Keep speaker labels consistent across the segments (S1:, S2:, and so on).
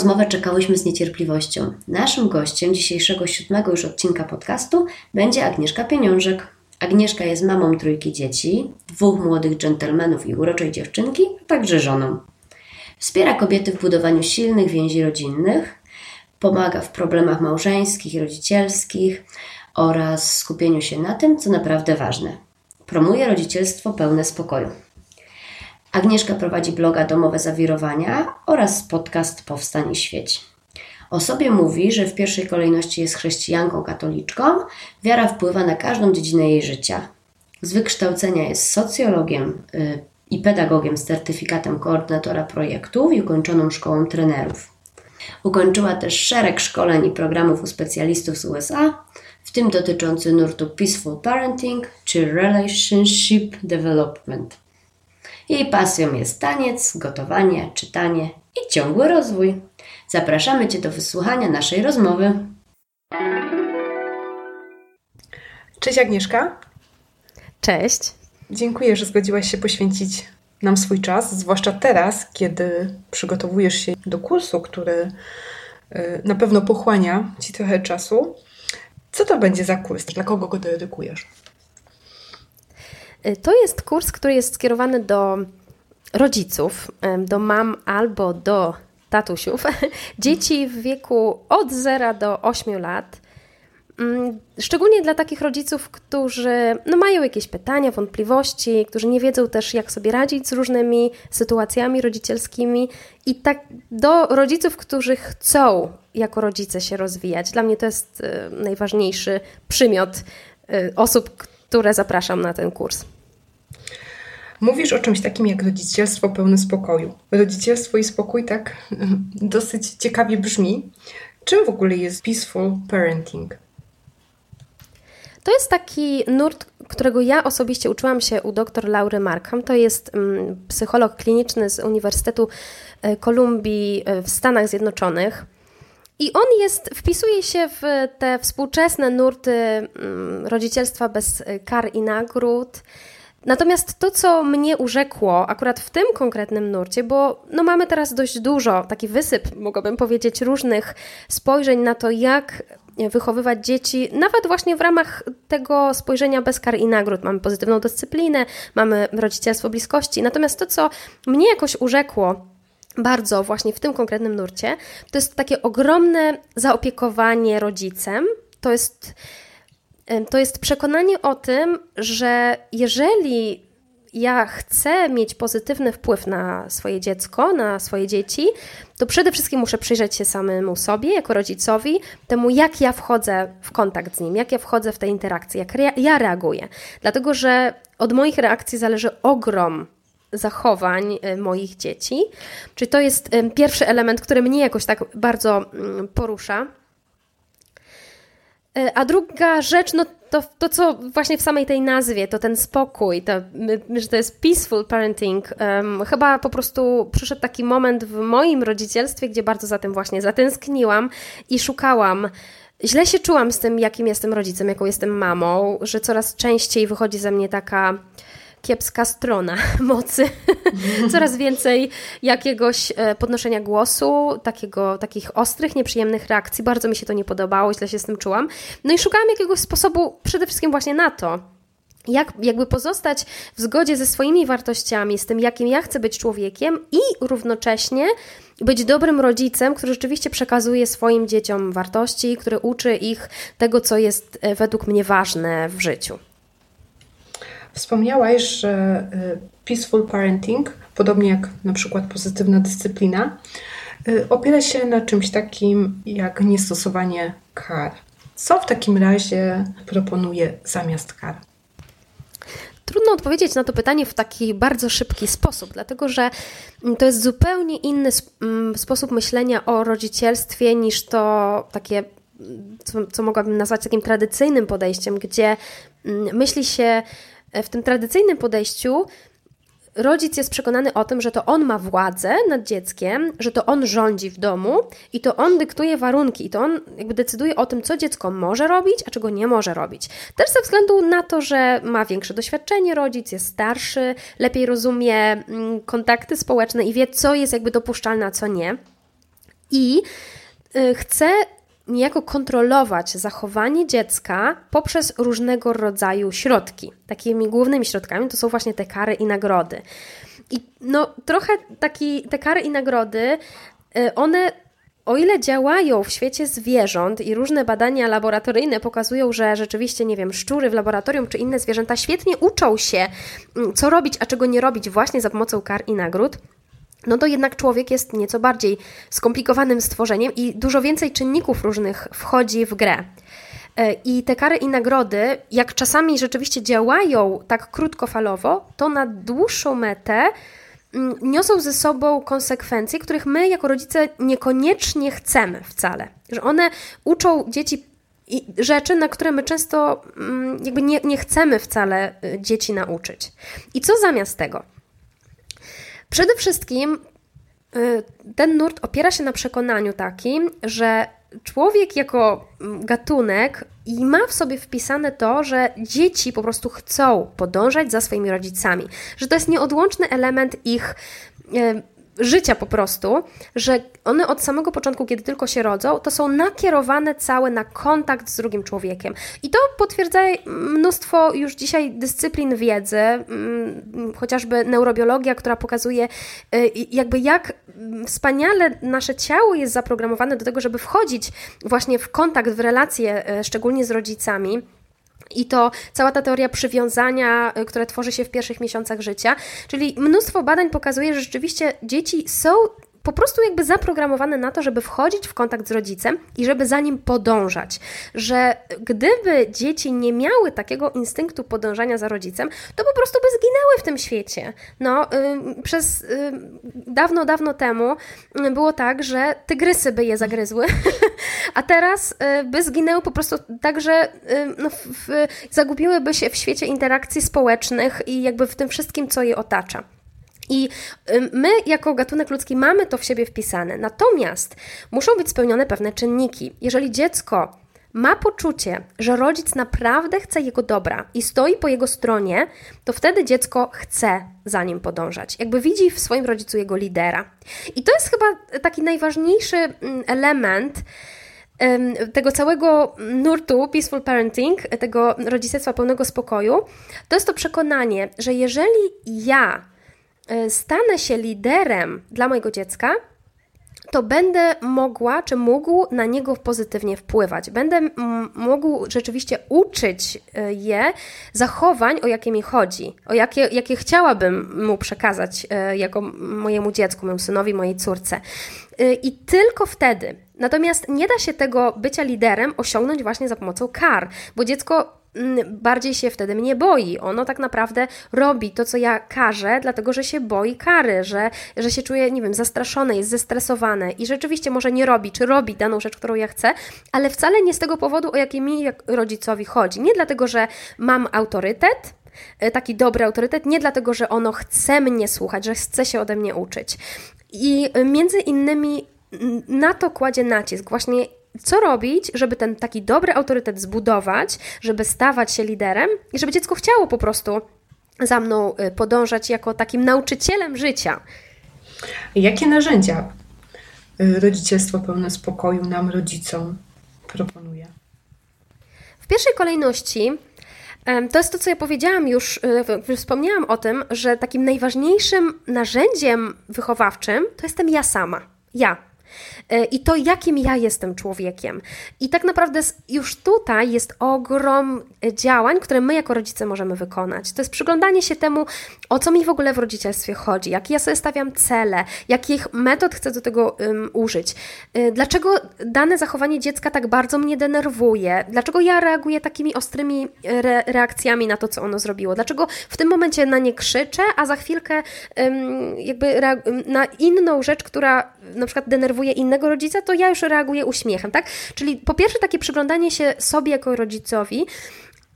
S1: Rozmowę czekałyśmy z niecierpliwością. Naszym gościem dzisiejszego siódmego już odcinka podcastu będzie Agnieszka Pieniążek. Agnieszka jest mamą trójki dzieci, dwóch młodych dżentelmenów i uroczej dziewczynki, a także żoną. Wspiera kobiety w budowaniu silnych więzi rodzinnych, pomaga w problemach małżeńskich i rodzicielskich oraz skupieniu się na tym, co naprawdę ważne. Promuje rodzicielstwo pełne spokoju. Agnieszka prowadzi bloga Domowe Zawirowania oraz podcast Powstań i Świeć. O sobie mówi, że w pierwszej kolejności jest chrześcijanką katoliczką, wiara wpływa na każdą dziedzinę jej życia. Z wykształcenia jest socjologiem y, i pedagogiem z certyfikatem koordynatora projektów i ukończoną szkołą trenerów. Ukończyła też szereg szkoleń i programów u specjalistów z USA, w tym dotyczący nurtu Peaceful Parenting czy Relationship Development. Jej pasją jest taniec, gotowanie, czytanie i ciągły rozwój. Zapraszamy Cię do wysłuchania naszej rozmowy.
S2: Cześć Agnieszka.
S3: Cześć.
S2: Dziękuję, że zgodziłaś się poświęcić nam swój czas, zwłaszcza teraz, kiedy przygotowujesz się do kursu, który y, na pewno pochłania Ci trochę czasu. Co to będzie za kurs? Dla kogo go dedykujesz?
S3: Y, to jest kurs, który jest skierowany do rodziców, do mam albo do tatusiów, dzieci w wieku od 0 do 8 lat. Mm, szczególnie dla takich rodziców, którzy no, mają jakieś pytania, wątpliwości, którzy nie wiedzą też, jak sobie radzić z różnymi sytuacjami rodzicielskimi, i tak do rodziców, którzy chcą jako rodzice się rozwijać. Dla mnie to jest y, najważniejszy przymiot y, osób, które zapraszam na ten kurs.
S2: Mówisz o czymś takim jak rodzicielstwo pełne spokoju. Rodzicielstwo i spokój tak dosyć ciekawie brzmi. Czym w ogóle jest peaceful parenting?
S3: To jest taki nurt, którego ja osobiście uczyłam się u dr Laury Markham. To jest um, psycholog kliniczny z Uniwersytetu Kolumbii w Stanach Zjednoczonych. I on jest, wpisuje się w te współczesne nurty um, rodzicielstwa bez kar i nagród. Natomiast to, co mnie urzekło akurat w tym konkretnym nurcie, bo no mamy teraz dość dużo, taki wysyp, mogłabym powiedzieć, różnych spojrzeń na to, jak wychowywać dzieci, nawet właśnie w ramach tego spojrzenia bez kar i nagród. Mamy pozytywną dyscyplinę, mamy rodzicielstwo bliskości. Natomiast to, co mnie jakoś urzekło, bardzo właśnie w tym konkretnym nurcie, to jest takie ogromne zaopiekowanie rodzicem. To jest to jest przekonanie o tym, że jeżeli ja chcę mieć pozytywny wpływ na swoje dziecko, na swoje dzieci, to przede wszystkim muszę przyjrzeć się samemu sobie, jako rodzicowi, temu, jak ja wchodzę w kontakt z nim, jak ja wchodzę w te interakcje, jak ja reaguję. Dlatego, że od moich reakcji zależy ogrom zachowań y, moich dzieci. Czyli to jest pierwszy element, który mnie jakoś tak bardzo mm, porusza. E, a druga rzecz, no to, to co właśnie w samej tej nazwie, to ten spokój, to, że to jest peaceful parenting. Um, chyba po prostu przyszedł taki moment w moim rodzicielstwie, gdzie bardzo za tym właśnie zatęskniłam i szukałam. Źle się czułam z tym, jakim jestem rodzicem, jaką jestem mamą, że coraz częściej wychodzi ze mnie taka kiepska strona mocy. Coraz więcej jakiegoś e, podnoszenia głosu, takiego, takich ostrych, nieprzyjemnych reakcji. Bardzo mi się to nie podobało, źle się z tym czułam. No i szukałam jakiegoś sposobu przede wszystkim właśnie na to, jak jakby pozostać w zgodzie ze swoimi wartościami, z tym, jakim ja chcę być człowiekiem i równocześnie być dobrym rodzicem, który rzeczywiście przekazuje swoim dzieciom wartości, który uczy ich tego, co jest e, według mnie ważne w życiu.
S2: Wspomniałaś, że peaceful parenting, podobnie jak na przykład pozytywna dyscyplina, opiera się na czymś takim jak niestosowanie kar. Co w takim razie proponuje zamiast kar?
S3: Trudno odpowiedzieć na to pytanie w taki bardzo szybki sposób, dlatego że to jest zupełnie inny mm, sposób myślenia o rodzicielstwie niż to takie, co, co mogłabym nazwać takim tradycyjnym podejściem, gdzie mm, myśli się w tym tradycyjnym podejściu rodzic jest przekonany o tym, że to on ma władzę nad dzieckiem, że to on rządzi w domu i to on dyktuje warunki i to on jakby decyduje o tym, co dziecko może robić, a czego nie może robić. Też ze względu na to, że ma większe doświadczenie rodzic, jest starszy, lepiej rozumie mm, kontakty społeczne i wie, co jest jakby dopuszczalne, a co nie. I y, chce niejako kontrolować zachowanie dziecka poprzez różnego rodzaju środki. Takimi głównymi środkami to są właśnie te kary i nagrody. I no, trochę taki, te kary i nagrody, y, one o ile działają w świecie zwierząt i różne badania laboratoryjne pokazują, że rzeczywiście, nie wiem, szczury w laboratorium czy inne zwierzęta świetnie uczą się, mm, co robić, a czego nie robić właśnie za pomocą kar i nagród, no to jednak człowiek jest nieco bardziej skomplikowanym stworzeniem i dużo więcej czynników różnych wchodzi w grę. E, I te kary i nagrody, jak czasami rzeczywiście działają tak krótkofalowo, to na dłuższą metę mm, niosą ze sobą konsekwencje, których my jako rodzice niekoniecznie chcemy wcale. Że one uczą dzieci rzeczy, na które my często mm, jakby nie, nie chcemy wcale y, dzieci nauczyć. I co zamiast tego? Przede wszystkim y, ten nurt opiera się na przekonaniu takim, że człowiek jako mm, gatunek i ma w sobie wpisane to, że dzieci po prostu chcą podążać za swoimi rodzicami, że to jest nieodłączny element ich y, życia po prostu, że one od samego początku, kiedy tylko się rodzą, to są nakierowane całe na kontakt z drugim człowiekiem. I to potwierdza mnóstwo już dzisiaj dyscyplin wiedzy, mm, chociażby neurobiologia, która pokazuje y, jakby jak wspaniale nasze ciało jest zaprogramowane do tego, żeby wchodzić właśnie w kontakt, w relacje, y, szczególnie z rodzicami. I to cała ta teoria przywiązania, y, które tworzy się w pierwszych miesiącach życia. Czyli mnóstwo badań pokazuje, że rzeczywiście dzieci są po prostu jakby zaprogramowane na to, żeby wchodzić w kontakt z rodzicem i żeby za nim podążać. Że gdyby dzieci nie miały takiego instynktu podążania za rodzicem, to po prostu by zginęły w tym świecie. No, y, przez y, dawno, dawno temu było tak, że tygrysy by je zagryzły, a teraz y, by zginęły po prostu tak, że no, w, zagubiłyby się w świecie interakcji społecznych i jakby w tym wszystkim, co je otacza. I my, jako gatunek ludzki, mamy to w siebie wpisane. Natomiast muszą być spełnione pewne czynniki. Jeżeli dziecko ma poczucie, że rodzic naprawdę chce jego dobra i stoi po jego stronie, to wtedy dziecko chce za nim podążać. Jakby widzi w swoim rodzicu jego lidera. I to jest chyba taki najważniejszy element tego całego nurtu Peaceful Parenting, tego rodzicielstwa pełnego spokoju, to jest to przekonanie, że jeżeli ja stanę się liderem dla mojego dziecka, to będę mogła, czy mógł na niego pozytywnie wpływać. Będę mógł rzeczywiście uczyć e, je zachowań, o jakie mi chodzi, o jakie, jakie chciałabym mu przekazać e, jako mojemu dziecku, mojemu synowi, mojej córce. I tylko wtedy. Natomiast nie da się tego bycia liderem osiągnąć właśnie za pomocą kar, bo dziecko bardziej się wtedy mnie boi. Ono tak naprawdę robi to, co ja każę, dlatego że się boi kary, że, że się czuje, nie wiem, zastraszone, jest zestresowane i rzeczywiście może nie robi, czy robi daną rzecz, którą ja chcę, ale wcale nie z tego powodu, o jaki mi rodzicowi chodzi. Nie dlatego, że mam autorytet, e, taki dobry autorytet, nie dlatego, że ono chce mnie słuchać, że chce się ode mnie uczyć. I między innymi na to kładzie nacisk, właśnie co robić, żeby ten taki dobry autorytet zbudować, żeby stawać się liderem i żeby dziecko chciało po prostu za mną y, podążać jako takim nauczycielem życia.
S2: Jakie narzędzia y, rodzicielstwo pełne spokoju nam, rodzicom, proponuje?
S3: W pierwszej kolejności to jest to, co ja powiedziałam już, y, wspomniałam o tym, że takim najważniejszym narzędziem wychowawczym to jestem ja sama. Ja. E, i to, jakim ja jestem człowiekiem. I tak naprawdę już tutaj jest ogrom działań, które my jako rodzice możemy wykonać. To jest przyglądanie się temu, o co mi w ogóle w rodzicielstwie chodzi, jakie ja sobie stawiam cele, jakich metod chcę do tego um, użyć, e, dlaczego dane zachowanie dziecka tak bardzo mnie denerwuje, dlaczego ja reaguję takimi ostrymi re reakcjami na to, co ono zrobiło, dlaczego w tym momencie na nie krzyczę, a za chwilkę um, jakby na inną rzecz, która na przykład denerwuje innego rodzica, to ja już reaguję uśmiechem, tak? Czyli po pierwsze takie przyglądanie się sobie jako rodzicowi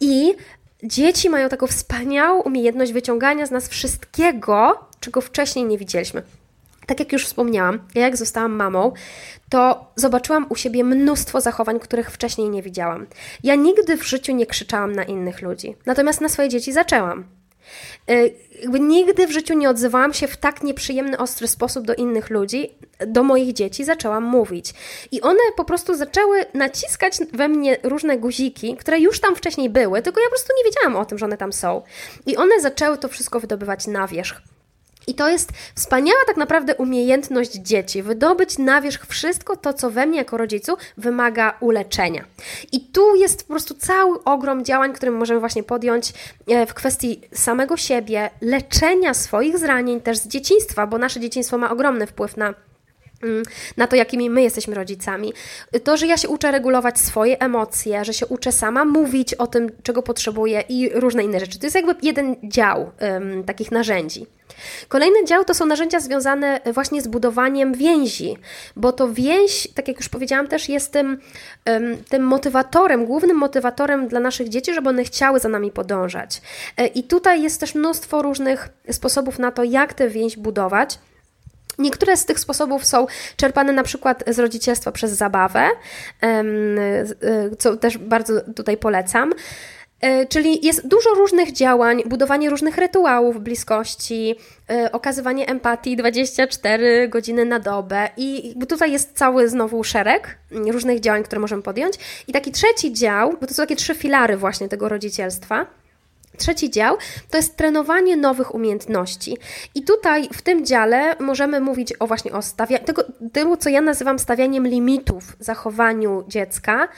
S3: i dzieci mają taką wspaniałą umiejętność wyciągania z nas wszystkiego, czego wcześniej nie widzieliśmy. Tak jak już wspomniałam, ja jak zostałam mamą, to zobaczyłam u siebie mnóstwo zachowań, których wcześniej nie widziałam. Ja nigdy w życiu nie krzyczałam na innych ludzi, natomiast na swoje dzieci zaczęłam. Y, jakby nigdy w życiu nie odzywałam się w tak nieprzyjemny, ostry sposób do innych ludzi, do moich dzieci zaczęłam mówić. I one po prostu zaczęły naciskać we mnie różne guziki, które już tam wcześniej były, tylko ja po prostu nie wiedziałam o tym, że one tam są. I one zaczęły to wszystko wydobywać na wierzch. I to jest wspaniała tak naprawdę umiejętność dzieci, wydobyć na wierzch wszystko to, co we mnie jako rodzicu wymaga uleczenia. I tu jest po prostu cały ogrom działań, które możemy właśnie podjąć e, w kwestii samego siebie, leczenia swoich zranień też z dzieciństwa, bo nasze dzieciństwo ma ogromny wpływ na mm, na to, jakimi my jesteśmy rodzicami. To, że ja się uczę regulować swoje emocje, że się uczę sama mówić o tym, czego potrzebuję i różne inne rzeczy. To jest jakby jeden dział um, takich narzędzi. Kolejny dział to są narzędzia związane właśnie z budowaniem więzi, bo to więź, tak jak już powiedziałam, też jest tym, tym motywatorem, głównym motywatorem dla naszych dzieci, żeby one chciały za nami podążać. E, I tutaj jest też mnóstwo różnych sposobów na to, jak tę więź budować. Niektóre z tych sposobów są czerpane na przykład z rodzicielstwa przez zabawę, e, co też bardzo tutaj polecam. E, czyli jest dużo różnych działań, budowanie różnych rytuałów bliskości, e, okazywanie empatii 24 godziny na dobę i tutaj jest cały znowu szereg różnych działań, które możemy podjąć. I taki trzeci dział, bo to są takie trzy filary właśnie tego rodzicielstwa, Trzeci dział to jest trenowanie nowych umiejętności. I tutaj w tym dziale możemy mówić o właśnie o stawianiu, tego, co ja nazywam stawianiem limitów zachowaniu dziecka,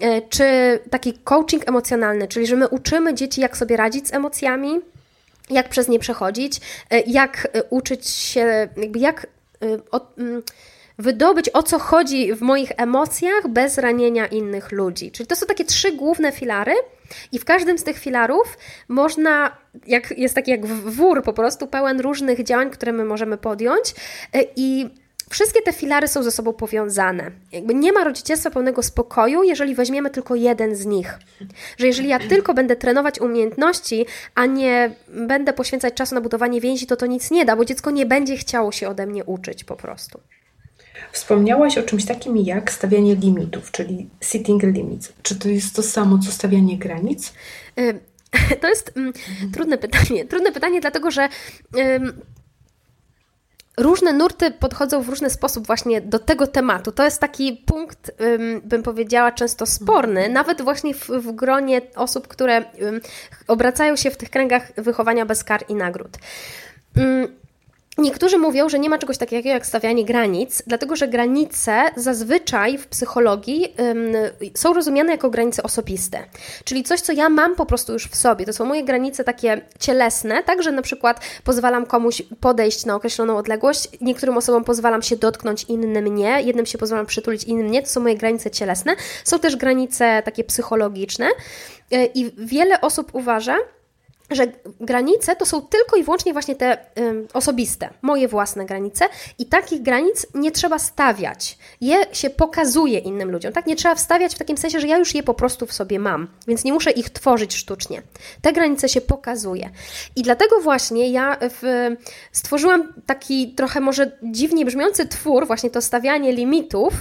S3: e, czy taki coaching emocjonalny, czyli że my uczymy dzieci, jak sobie radzić z emocjami, jak przez nie przechodzić, e, jak e, uczyć się, jakby jak mm, wydobyć o co chodzi w moich emocjach bez ranienia innych ludzi. Czyli to są takie trzy główne filary, i w każdym z tych filarów można, jak, jest taki jak wór po prostu, pełen różnych działań, które my możemy podjąć e, i Wszystkie te filary są ze sobą powiązane. Jakby nie ma rodzicielstwa pełnego spokoju, jeżeli weźmiemy tylko jeden z nich. Że jeżeli ja tylko będę trenować umiejętności, a nie będę poświęcać czasu na budowanie więzi, to to nic nie da, bo dziecko nie będzie chciało się ode mnie uczyć po prostu.
S2: Wspomniałaś o czymś takim jak stawianie limitów, czyli setting limits. Czy to jest to samo, co stawianie granic?
S3: To jest mm, trudne pytanie. Trudne pytanie, dlatego że różne nurty podchodzą w różny sposób właśnie do tego tematu. To jest taki punkt, bym powiedziała, często sporny, nawet właśnie w, w gronie osób, które obracają się w tych kręgach wychowania bez kar i nagród. Niektórzy mówią, że nie ma czegoś takiego jak stawianie granic, dlatego że granice zazwyczaj w psychologii ym, są rozumiane jako granice osobiste. Czyli coś, co ja mam po prostu już w sobie. To są moje granice takie cielesne, tak, że na przykład pozwalam komuś podejść na określoną odległość, niektórym osobom pozwalam się dotknąć, innym nie, jednym się pozwalam przytulić, innym nie. To są moje granice cielesne. Są też granice takie psychologiczne yy, i wiele osób uważa, że granice to są tylko i wyłącznie właśnie te y, osobiste, moje własne granice i takich granic nie trzeba stawiać. Je się pokazuje innym ludziom, tak? Nie trzeba wstawiać w takim sensie, że ja już je po prostu w sobie mam, więc nie muszę ich tworzyć sztucznie. Te granice się pokazuje. I dlatego właśnie ja w, stworzyłam taki trochę może dziwnie brzmiący twór, właśnie to stawianie limitów,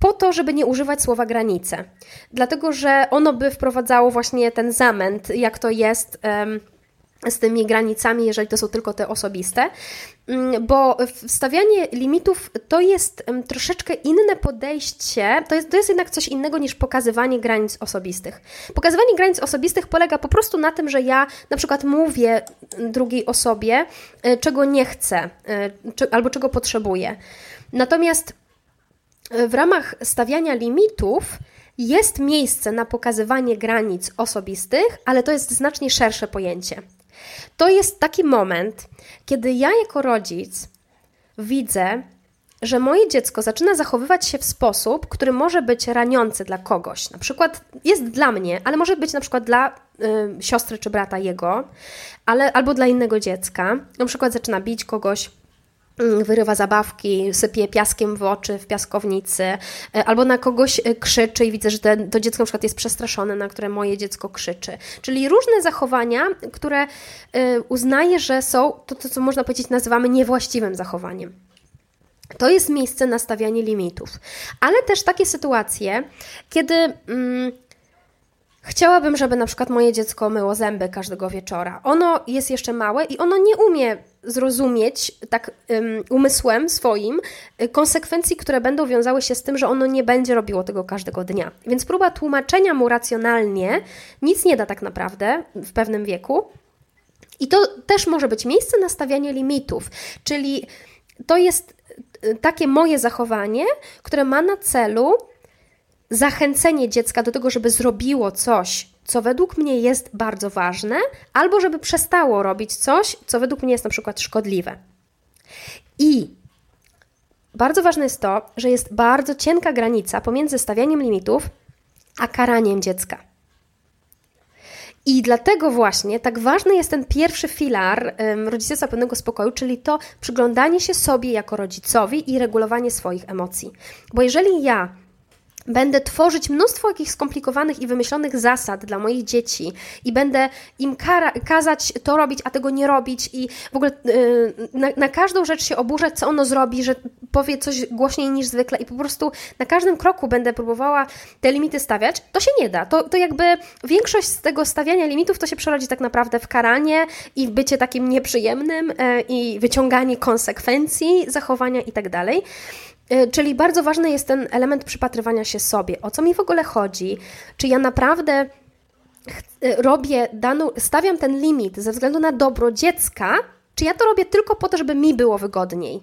S3: po to, żeby nie używać słowa granice. Dlatego, że ono by wprowadzało właśnie ten zamęt, jak to jest z tymi granicami, jeżeli to są tylko te osobiste, mm, bo wstawianie limitów to jest troszeczkę inne podejście, to jest, to jest jednak coś innego niż pokazywanie granic osobistych. Pokazywanie granic osobistych polega po prostu na tym, że ja na przykład mówię drugiej osobie, e, czego nie chcę, e, albo czego potrzebuję. Natomiast w ramach stawiania limitów jest miejsce na pokazywanie granic osobistych, ale to jest znacznie szersze pojęcie. To jest taki moment, kiedy ja jako rodzic widzę, że moje dziecko zaczyna zachowywać się w sposób, który może być raniący dla kogoś. Na przykład jest dla mnie, ale może być na przykład dla y, siostry czy brata jego, ale, albo dla innego dziecka. Na przykład zaczyna bić kogoś, wyrywa zabawki, sypie piaskiem w oczy w piaskownicy, y, albo na kogoś y, krzyczy i widzę, że to dziecko na przykład jest przestraszone, na które moje dziecko krzyczy. Czyli różne zachowania, które uznaję, że są to, to co można powiedzieć nazywamy niewłaściwym zachowaniem. To jest miejsce na stawianie limitów. Ale też takie sytuacje, kiedy mm, chciałabym, żeby na przykład moje dziecko myło zęby każdego wieczora. Ono jest jeszcze małe i ono nie umie zrozumieć tak um, umysłem swoim y, konsekwencji, które będą wiązały się z tym, że ono nie będzie robiło tego każdego dnia. Więc próba tłumaczenia mu racjonalnie nic nie da tak naprawdę w pewnym wieku. I to też może być miejsce na stawianie limitów, czyli to jest takie moje zachowanie, które ma na celu zachęcenie dziecka do tego, żeby zrobiło coś, co według mnie jest bardzo ważne, albo żeby przestało robić coś, co według mnie jest na przykład szkodliwe. I bardzo ważne jest to, że jest bardzo cienka granica pomiędzy stawianiem limitów a karaniem dziecka. I dlatego właśnie tak ważny jest ten pierwszy filar um, rodzicielstwa pełnego spokoju, czyli to przyglądanie się sobie jako rodzicowi i regulowanie swoich emocji. Bo jeżeli ja Będę tworzyć mnóstwo jakichś skomplikowanych i wymyślonych zasad dla moich dzieci i będę im kara, kazać to robić, a tego nie robić i w ogóle yy, na, na, każdą rzecz się oburzać, co ono zrobi, że powie coś głośniej niż zwykle i po prostu na każdym kroku będę próbowała te limity stawiać, to się nie da. To, to jakby większość z tego stawiania limitów to się przerodzi tak naprawdę w karanie i w bycie takim nieprzyjemnym yy, i wyciąganie konsekwencji zachowania i tak dalej. E, czyli bardzo ważny jest ten element przypatrywania się sobie. O co mi w ogóle chodzi? Czy ja naprawdę e, robię daną, stawiam ten limit ze względu na dobro dziecka, czy ja to robię tylko po to, żeby mi było wygodniej?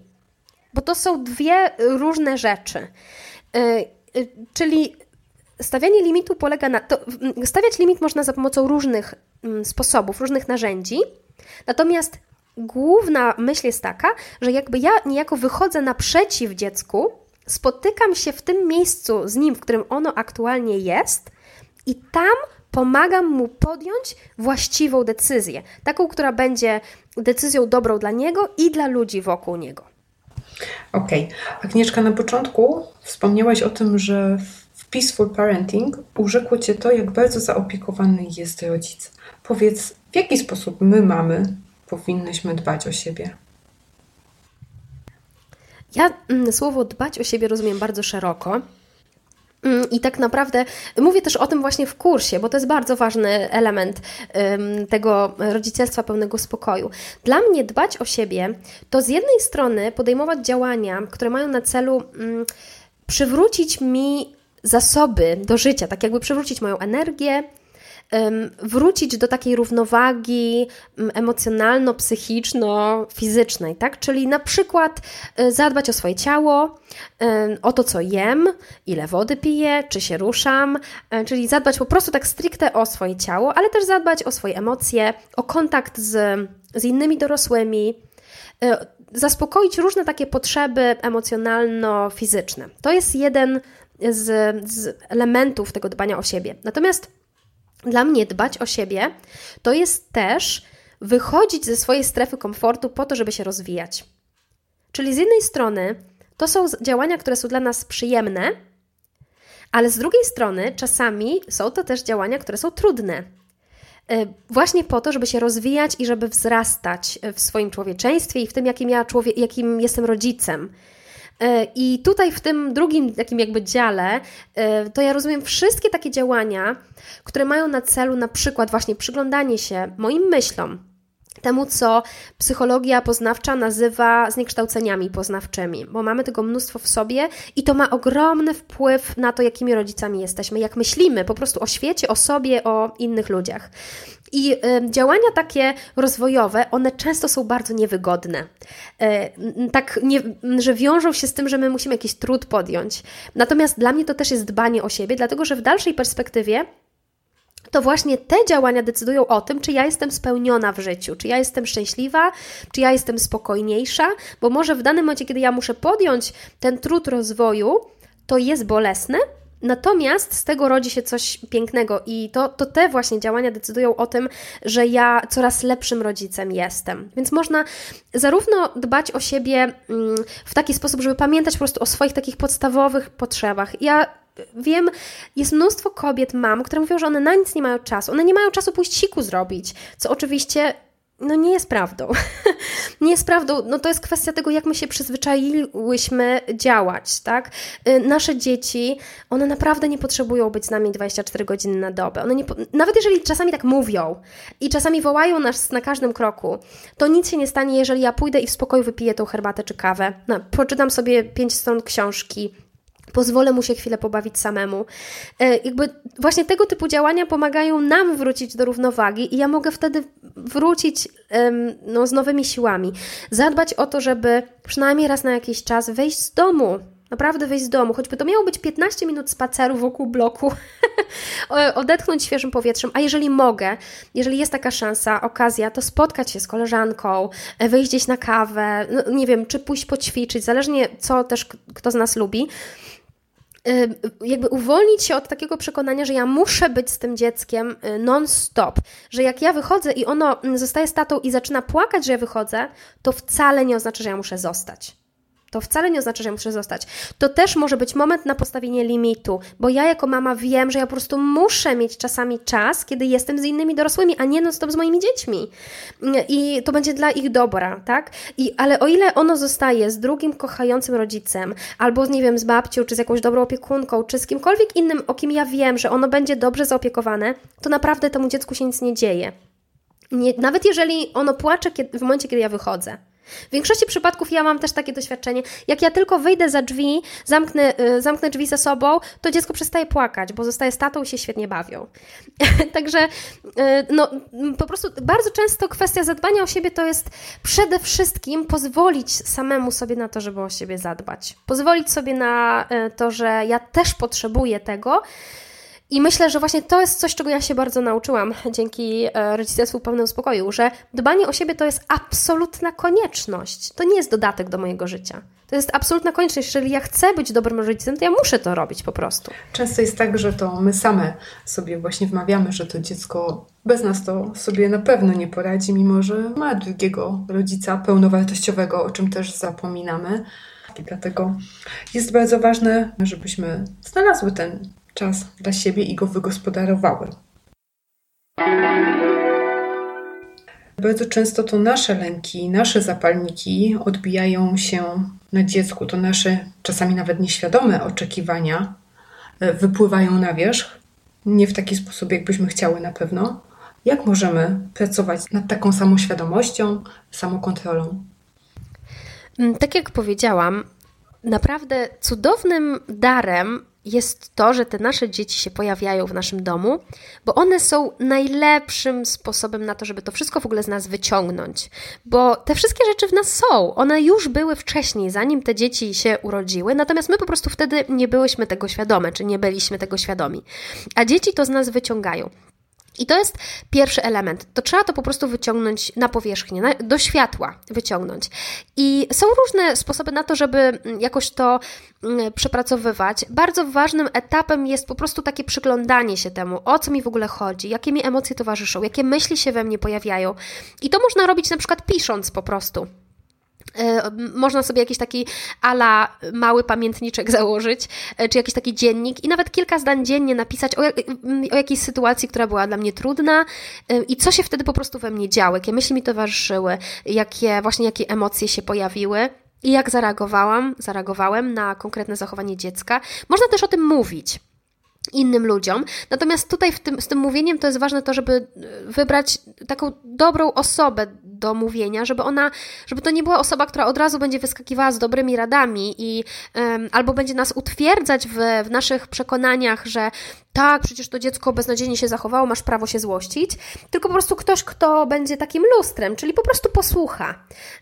S3: Bo to są dwie różne rzeczy. E, czyli stawianie limitu polega na. To, stawiać limit można za pomocą różnych sposobów, różnych narzędzi. Natomiast główna myśl jest taka, że jakby ja niejako wychodzę naprzeciw dziecku, spotykam się w tym miejscu z nim, w którym ono aktualnie jest i tam pomagam mu podjąć właściwą decyzję. Taką, która będzie decyzją dobrą dla niego i dla ludzi wokół niego.
S2: Okej. Okay. Agnieszka, na początku wspomniałaś o tym, że w Peaceful Parenting urzekło Cię to, jak bardzo zaopiekowany jest rodzic. Powiedz, w jaki sposób my, mamy, powinnyśmy dbać o siebie?
S3: Ja mm, słowo dbać o siebie rozumiem bardzo szeroko. Mm, I tak naprawdę mówię też o tym właśnie w kursie, bo to jest bardzo ważny element tego rodzicielstwa pełnego spokoju. Dla mnie dbać o siebie to z jednej strony podejmować działania, które mają na celu mm, przywrócić mi zasoby do życia, tak jakby przywrócić moją energię, wrócić do takiej równowagi emocjonalno-psychiczno-fizycznej, tak? Czyli na przykład e, zadbać o swoje ciało, o to, co jem, ile wody piję, czy się ruszam, e, czyli zadbać po prostu tak stricte o swoje ciało, ale też zadbać o swoje emocje, o kontakt z, z innymi dorosłymi, e, zaspokoić różne takie potrzeby emocjonalno-fizyczne. To jest jeden z, z elementów tego dbania o siebie. Natomiast dla mnie dbać o siebie to jest też wychodzić ze swojej strefy komfortu po to, żeby się rozwijać. Czyli z jednej strony to są działania, które są dla nas przyjemne, ale z drugiej strony czasami są to też działania, które są trudne. E, właśnie po to, żeby się rozwijać i żeby wzrastać w swoim człowieczeństwie i w tym, jakim, ja człowiek, jakim jestem rodzicem. E, I tutaj w tym drugim takim jakby dziale, e, to ja rozumiem wszystkie takie działania, które mają na celu na przykład właśnie przyglądanie się moim myślom, temu, co psychologia poznawcza nazywa zniekształceniami poznawczymi, bo mamy tego mnóstwo w sobie i to ma ogromny wpływ na to, jakimi rodzicami jesteśmy, jak myślimy po prostu o świecie, o sobie, o innych ludziach. I y, działania takie rozwojowe, one często są bardzo niewygodne. Y, tak, nie, że wiążą się z tym, że my musimy jakiś trud podjąć. Natomiast dla mnie to też jest dbanie o siebie, dlatego że w dalszej perspektywie to właśnie te działania decydują o tym, czy ja jestem spełniona w życiu, czy ja jestem szczęśliwa, czy ja jestem spokojniejsza, bo może w danym momencie, kiedy ja muszę podjąć ten trud rozwoju, to jest bolesne, Natomiast z tego rodzi się coś pięknego i to, to te właśnie działania decydują o tym, że ja coraz lepszym rodzicem jestem. Więc można zarówno dbać o siebie mm, w taki sposób, żeby pamiętać po prostu o swoich takich podstawowych potrzebach. Ja wiem, jest mnóstwo kobiet, mam, które mówią, że one na nic nie mają czasu. One nie mają czasu pójść siku zrobić, co oczywiście no nie jest prawdą. nie jest prawdą. No to jest kwestia tego, jak my się przyzwyczaiłyśmy działać, tak? Y, nasze dzieci, one naprawdę nie potrzebują być z nami 24 godziny na dobę. One nie, nawet jeżeli czasami tak mówią i czasami wołają nas na każdym kroku, to nic się nie stanie, jeżeli ja pójdę i w spokoju wypiję tą herbatę czy kawę. No, poczytam sobie pięć stron książki, pozwolę mu się chwilę pobawić samemu. E, jakby właśnie tego typu działania pomagają nam wrócić do równowagi i ja mogę wtedy wrócić no, z nowymi siłami. Zadbać o to, żeby przynajmniej raz na jakiś czas wejść z domu, Naprawdę wyjść z domu, choćby to miało być 15 minut spaceru wokół bloku, odetchnąć świeżym powietrzem, a jeżeli mogę, jeżeli jest taka szansa, okazja, to spotkać się z koleżanką, e, wyjść gdzieś na kawę, no, nie wiem, czy pójść poćwiczyć, zależnie co też kto z nas lubi jakby uwolnić się od takiego przekonania, że ja muszę być z tym dzieckiem y, non-stop, że jak ja wychodzę i ono mm, zostaje statą i zaczyna płakać, że ja wychodzę, to wcale nie oznacza, że ja muszę zostać. To wcale nie oznacza, że ja muszę zostać. To też może być moment na postawienie limitu, bo ja jako mama wiem, że ja po prostu muszę mieć czasami czas, kiedy jestem z innymi dorosłymi, a nie non-stop z moimi dziećmi. I to będzie dla ich dobra, tak? I, ale o ile ono zostaje z drugim kochającym rodzicem, albo nie wiem, z babcią, czy z jakąś dobrą opiekunką, czy z kimkolwiek innym, o kim ja wiem, że ono będzie dobrze zaopiekowane, to naprawdę temu dziecku się nic nie dzieje. Nie, nawet jeżeli ono płacze kiedy, w momencie, kiedy ja wychodzę. W większości przypadków ja mam też takie doświadczenie. Jak ja tylko wyjdę za drzwi, zamknę, y, zamknę drzwi za sobą, to dziecko przestaje płakać, bo zostaje statą i się świetnie bawią. Także y, no, po prostu bardzo często kwestia zadbania o siebie to jest przede wszystkim pozwolić samemu sobie na to, żeby o siebie zadbać. Pozwolić sobie na y, to, że ja też potrzebuję tego, i myślę, że właśnie to jest coś, czego ja się bardzo nauczyłam dzięki e, rodzicielstwu pełnym spokoju, że dbanie o siebie to jest absolutna konieczność. To nie jest dodatek do mojego życia. To jest absolutna konieczność. Jeżeli ja chcę być dobrym rodzicem, to ja muszę to robić po prostu.
S2: Często jest tak, że to my same sobie właśnie wmawiamy, że to dziecko bez nas to sobie na pewno nie poradzi, mimo że ma drugiego rodzica pełnowartościowego, o czym też zapominamy. I dlatego jest bardzo ważne, żebyśmy znalazły ten czas dla siebie i go wygospodarowały. Bardzo często to nasze lęki, nasze zapalniki odbijają się na dziecku. To nasze czasami nawet nieświadome oczekiwania e, wypływają na wierzch. Nie w taki sposób, jakbyśmy chciały na pewno. Jak możemy pracować nad taką samą świadomością, samokontrolą?
S3: Mm, tak jak powiedziałam, naprawdę cudownym darem jest to, że te nasze dzieci się pojawiają w naszym domu, bo one są najlepszym sposobem na to, żeby to wszystko w ogóle z nas wyciągnąć. Bo te wszystkie rzeczy w nas są. One już były wcześniej, zanim te dzieci się urodziły, natomiast my po prostu wtedy nie byłyśmy tego świadome, czy nie byliśmy tego świadomi. A dzieci to z nas wyciągają. I to jest pierwszy element. To trzeba to po prostu wyciągnąć na powierzchnię, na, do światła wyciągnąć. I są różne sposoby na to, żeby mm, jakoś to mm, przepracowywać. Bardzo ważnym etapem jest po prostu takie przyglądanie się temu, o co mi w ogóle chodzi, jakie mi emocje towarzyszą, jakie myśli się we mnie pojawiają. I to można robić na przykład pisząc po prostu. E, można sobie jakiś taki ala mały pamiętniczek założyć, e, czy jakiś taki dziennik i nawet kilka zdań dziennie napisać o, o jakiejś sytuacji, która była dla mnie trudna e, i co się wtedy po prostu we mnie działo, jakie myśli mi towarzyszyły, jakie właśnie jakie emocje się pojawiły. I jak zareagowałam, zareagowałem na konkretne zachowanie dziecka. Można też o tym mówić innym ludziom. Natomiast tutaj tym, z tym mówieniem to jest ważne to, żeby wybrać taką dobrą osobę do mówienia, żeby ona, żeby to nie była osoba, która od razu będzie wyskakiwała z dobrymi radami i um, albo będzie nas utwierdzać w, w naszych przekonaniach, że tak, przecież to dziecko beznadziejnie się zachowało, masz prawo się złościć, tylko po prostu ktoś, kto będzie takim lustrem, czyli po prostu posłucha.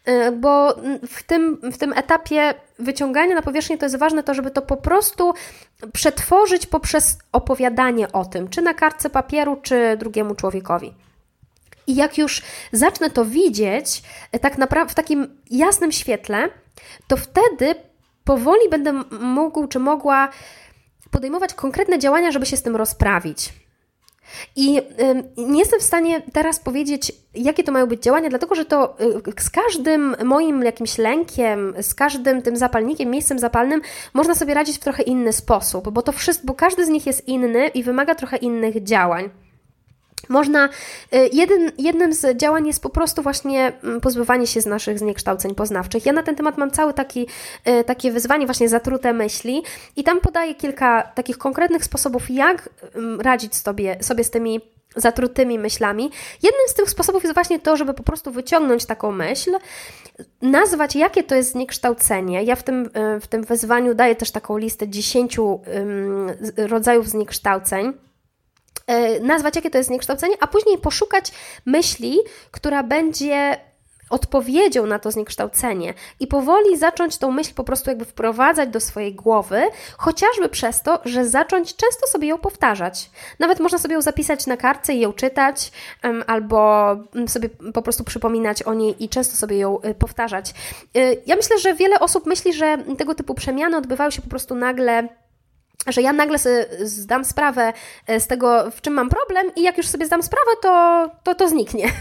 S3: Y, bo w tym, w tym etapie wyciągania na powierzchnię to jest ważne to, żeby to po prostu przetworzyć poprzez opowiadanie o tym, czy na kartce papieru, czy drugiemu człowiekowi. I jak już zacznę to widzieć y, tak w takim jasnym świetle, to wtedy powoli będę mógł czy mogła podejmować konkretne działania, żeby się z tym rozprawić. I nie jestem w stanie teraz powiedzieć, jakie to mają być działania, dlatego że to y, z każdym moim jakimś lękiem, z każdym tym zapalnikiem, miejscem zapalnym, można sobie radzić w trochę inny sposób, bo to wszystko, bo każdy z nich jest inny i wymaga trochę innych działań. Można, y, jeden, jednym z działań jest po prostu właśnie mm, pozbywanie się z naszych zniekształceń poznawczych. Ja na ten temat mam cały taki, y, takie wyzwanie, właśnie zatrute myśli i tam podaję kilka takich konkretnych sposobów, jak mm, radzić sobie, sobie z tymi zatrutymi myślami. Jednym z tych sposobów jest właśnie to, żeby po prostu wyciągnąć taką myśl, nazwać, jakie to jest zniekształcenie. Ja w tym, y, w tym wyzwaniu daję też taką listę 10 rodzajów zniekształceń nazwać, jakie to jest zniekształcenie, a później poszukać myśli, która będzie odpowiedzią na to zniekształcenie i powoli zacząć tą myśl po prostu jakby wprowadzać do swojej głowy, chociażby przez to, że zacząć często sobie ją powtarzać. Nawet można sobie ją zapisać na kartce i ją czytać, albo sobie po prostu przypominać o niej i często sobie ją y, powtarzać. Y, ja myślę, że wiele osób myśli, że tego typu przemiany odbywają się po prostu nagle że ja nagle sobie zdam sprawę e, z tego, w czym mam problem i jak już sobie zdam sprawę, to to, to zniknie.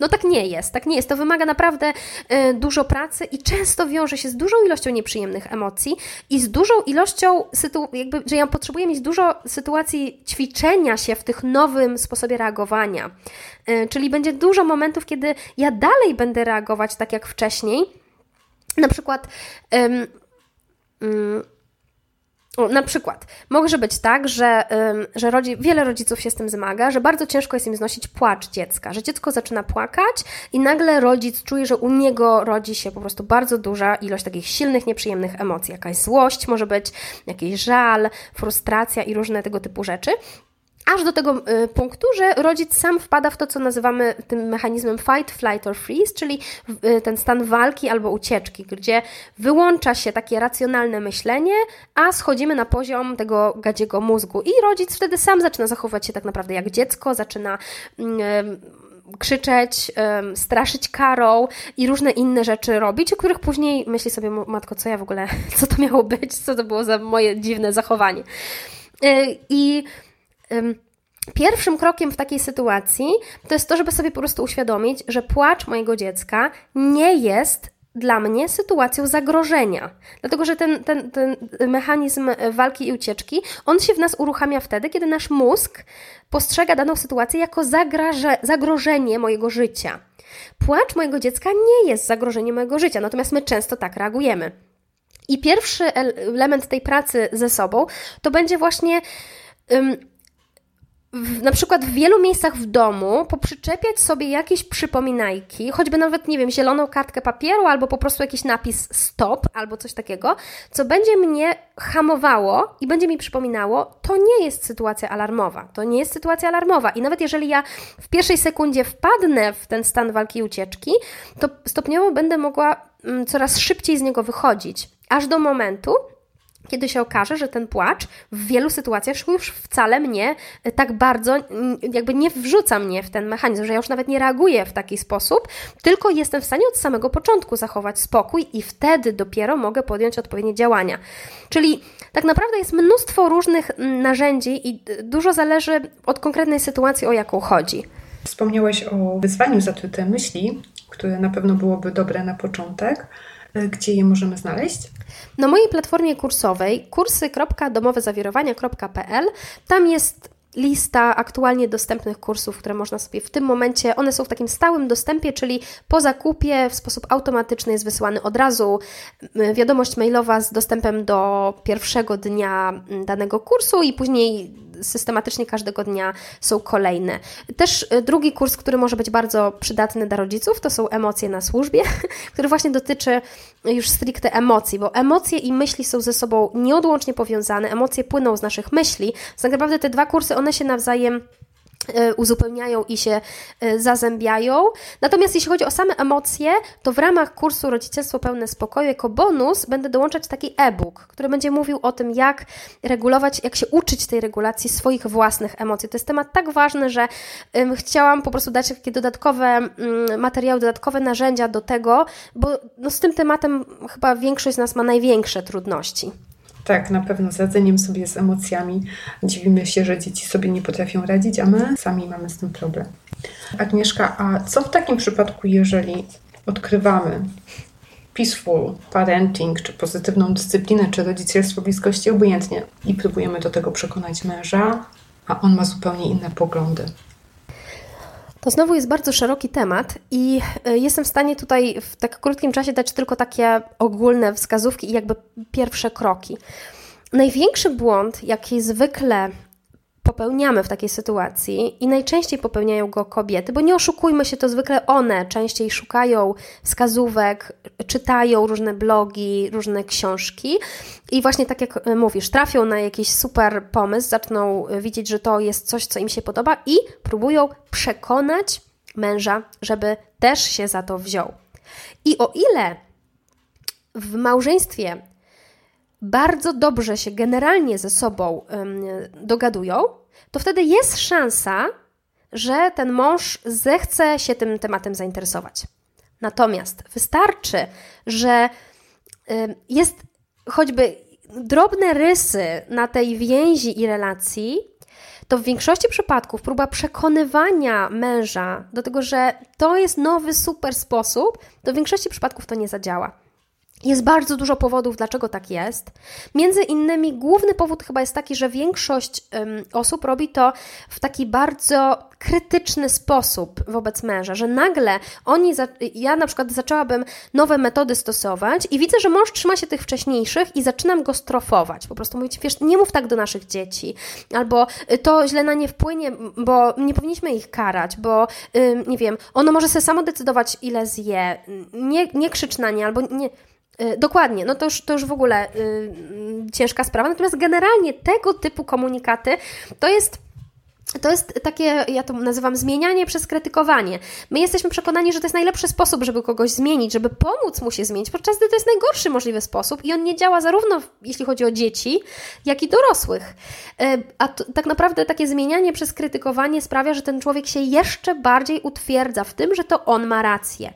S3: No tak nie jest, tak nie jest. To wymaga naprawdę e, dużo pracy i często wiąże się z dużą ilością nieprzyjemnych emocji i z dużą ilością, jakby, że ja potrzebuję mieć dużo sytuacji ćwiczenia się w tych nowym sposobie reagowania. E, czyli będzie dużo momentów, kiedy ja dalej będę reagować tak jak wcześniej. Na przykład... Um, um, na przykład, może być tak, że, że rodzi, wiele rodziców się z tym zmaga, że bardzo ciężko jest im znosić płacz dziecka, że dziecko zaczyna płakać i nagle rodzic czuje, że u niego rodzi się po prostu bardzo duża ilość takich silnych, nieprzyjemnych emocji. Jakaś złość może być, jakiś żal, frustracja i różne tego typu rzeczy. Aż do tego y, punktu, że rodzic sam wpada w to, co nazywamy tym mechanizmem fight, flight or freeze, czyli y, ten stan walki albo ucieczki, gdzie wyłącza się takie racjonalne myślenie, a schodzimy na poziom tego gadziego mózgu. I rodzic wtedy sam zaczyna zachowywać się tak naprawdę jak dziecko, zaczyna mm, krzyczeć, straszyć karą i różne inne rzeczy robić, o których później myśli sobie, matko, co ja w ogóle, co to miało być, co to było za moje dziwne zachowanie. Y, I Pierwszym krokiem w takiej sytuacji to jest to, żeby sobie po prostu uświadomić, że płacz mojego dziecka nie jest dla mnie sytuacją zagrożenia. Dlatego, że ten, ten, ten mechanizm walki i ucieczki, on się w nas uruchamia wtedy, kiedy nasz mózg postrzega daną sytuację jako zagraże, zagrożenie mojego życia. Płacz mojego dziecka nie jest zagrożeniem mojego życia, natomiast my często tak reagujemy. I pierwszy element tej pracy ze sobą to będzie właśnie. Na przykład w wielu miejscach w domu poprzyczepiać sobie jakieś przypominajki, choćby nawet, nie wiem, zieloną kartkę papieru albo po prostu jakiś napis stop albo coś takiego, co będzie mnie hamowało i będzie mi przypominało, to nie jest sytuacja alarmowa. To nie jest sytuacja alarmowa. I nawet jeżeli ja w pierwszej sekundzie wpadnę w ten stan walki i ucieczki, to stopniowo będę mogła mm, coraz szybciej z niego wychodzić. Aż do momentu, kiedy się okaże, że ten płacz w wielu sytuacjach już wcale mnie e, tak bardzo, jakby nie wrzuca mnie w ten mechanizm, że ja już nawet nie reaguję w taki sposób, tylko jestem w stanie od samego początku zachować spokój i wtedy dopiero mogę podjąć odpowiednie działania. Czyli tak naprawdę jest mnóstwo różnych narzędzi i dużo zależy od konkretnej sytuacji, o jaką chodzi.
S2: Wspomniałeś o wyzwaniu zatrute myśli, które na pewno byłoby dobre na początek. Gdzie je możemy znaleźć?
S3: Na mojej platformie kursowej kursy.domowezawirowania.pl tam jest lista aktualnie dostępnych kursów, które można sobie w tym momencie, one są w takim stałym dostępie, czyli po zakupie w sposób automatyczny jest wysyłany od razu wiadomość mailowa z dostępem do pierwszego dnia danego kursu i później systematycznie każdego dnia są kolejne. Też y, drugi kurs, który może być bardzo przydatny dla rodziców, to są emocje na służbie, który właśnie dotyczy już stricte emocji, bo emocje i myśli są ze sobą nieodłącznie powiązane, emocje płyną z naszych myśli, tak naprawdę te dwa kursy, one się nawzajem E, uzupełniają i się e, zazębiają. Natomiast jeśli chodzi o same emocje, to w ramach kursu Rodzicielstwo Pełne Spokoju jako bonus będę dołączać taki e-book, który będzie mówił o tym, jak regulować, jak się uczyć tej regulacji swoich własnych emocji. To jest temat tak ważny, że chciałam po prostu dać takie dodatkowe mm, materiały, dodatkowe narzędzia do tego, bo no z tym tematem chyba większość z nas ma największe trudności.
S2: Tak, na pewno z radzeniem sobie z emocjami. Dziwimy się, że dzieci sobie nie potrafią radzić, a my sami mamy z tym problem. Agnieszka, a co w takim przypadku, jeżeli odkrywamy peaceful parenting, czy pozytywną dyscyplinę, czy rodzicielstwo bliskości, obojętnie, i próbujemy do tego przekonać męża, a on ma zupełnie inne poglądy?
S3: To znowu jest bardzo szeroki temat i e, jestem w stanie tutaj w tak krótkim czasie dać tylko takie ogólne wskazówki i jakby pierwsze kroki. Największy błąd, jaki zwykle popełniamy w takiej sytuacji i najczęściej popełniają go kobiety, bo nie oszukujmy się, to zwykle one częściej szukają wskazówek, czytają różne blogi, różne książki i właśnie tak jak mówisz, trafią na jakiś super pomysł, zaczną widzieć, że to jest coś, co im się podoba i próbują przekonać męża, żeby też się za to wziął. I o ile w małżeństwie bardzo dobrze się generalnie ze sobą dogadują, to wtedy jest szansa, że ten mąż zechce się tym tematem zainteresować. Natomiast wystarczy, że jest choćby drobne rysy na tej więzi i relacji, to w większości przypadków próba przekonywania męża do tego, że to jest nowy, super sposób, to w większości przypadków to nie zadziała. Jest bardzo dużo powodów, dlaczego tak jest. Między innymi główny powód chyba jest taki, że większość um, osób robi to w taki bardzo krytyczny sposób wobec męża, że nagle oni, za, ja na przykład zaczęłabym nowe metody stosować i widzę, że mąż trzyma się tych wcześniejszych i zaczynam go strofować. Po prostu mówić, wiesz, nie mów tak do naszych dzieci, albo y, to źle na nie wpłynie, bo nie powinniśmy ich karać, bo nie wiem, ono może sobie samo decydować, ile zje, nie, nie krzycz na nie, albo nie dokładnie, no to już, to już w ogóle yy, ciężka sprawa. Natomiast generalnie tego typu komunikaty to jest to jest takie, ja to nazywam zmienianie przez krytykowanie. My jesteśmy przekonani, że to jest najlepszy sposób, żeby kogoś zmienić, żeby pomóc mu się zmienić, podczas gdy to jest najgorszy możliwy sposób i on nie działa zarówno jeśli chodzi o dzieci, jak i dorosłych. E, a to, tak naprawdę takie zmienianie przez krytykowanie sprawia, że ten człowiek się jeszcze bardziej utwierdza w tym, że to on ma rację.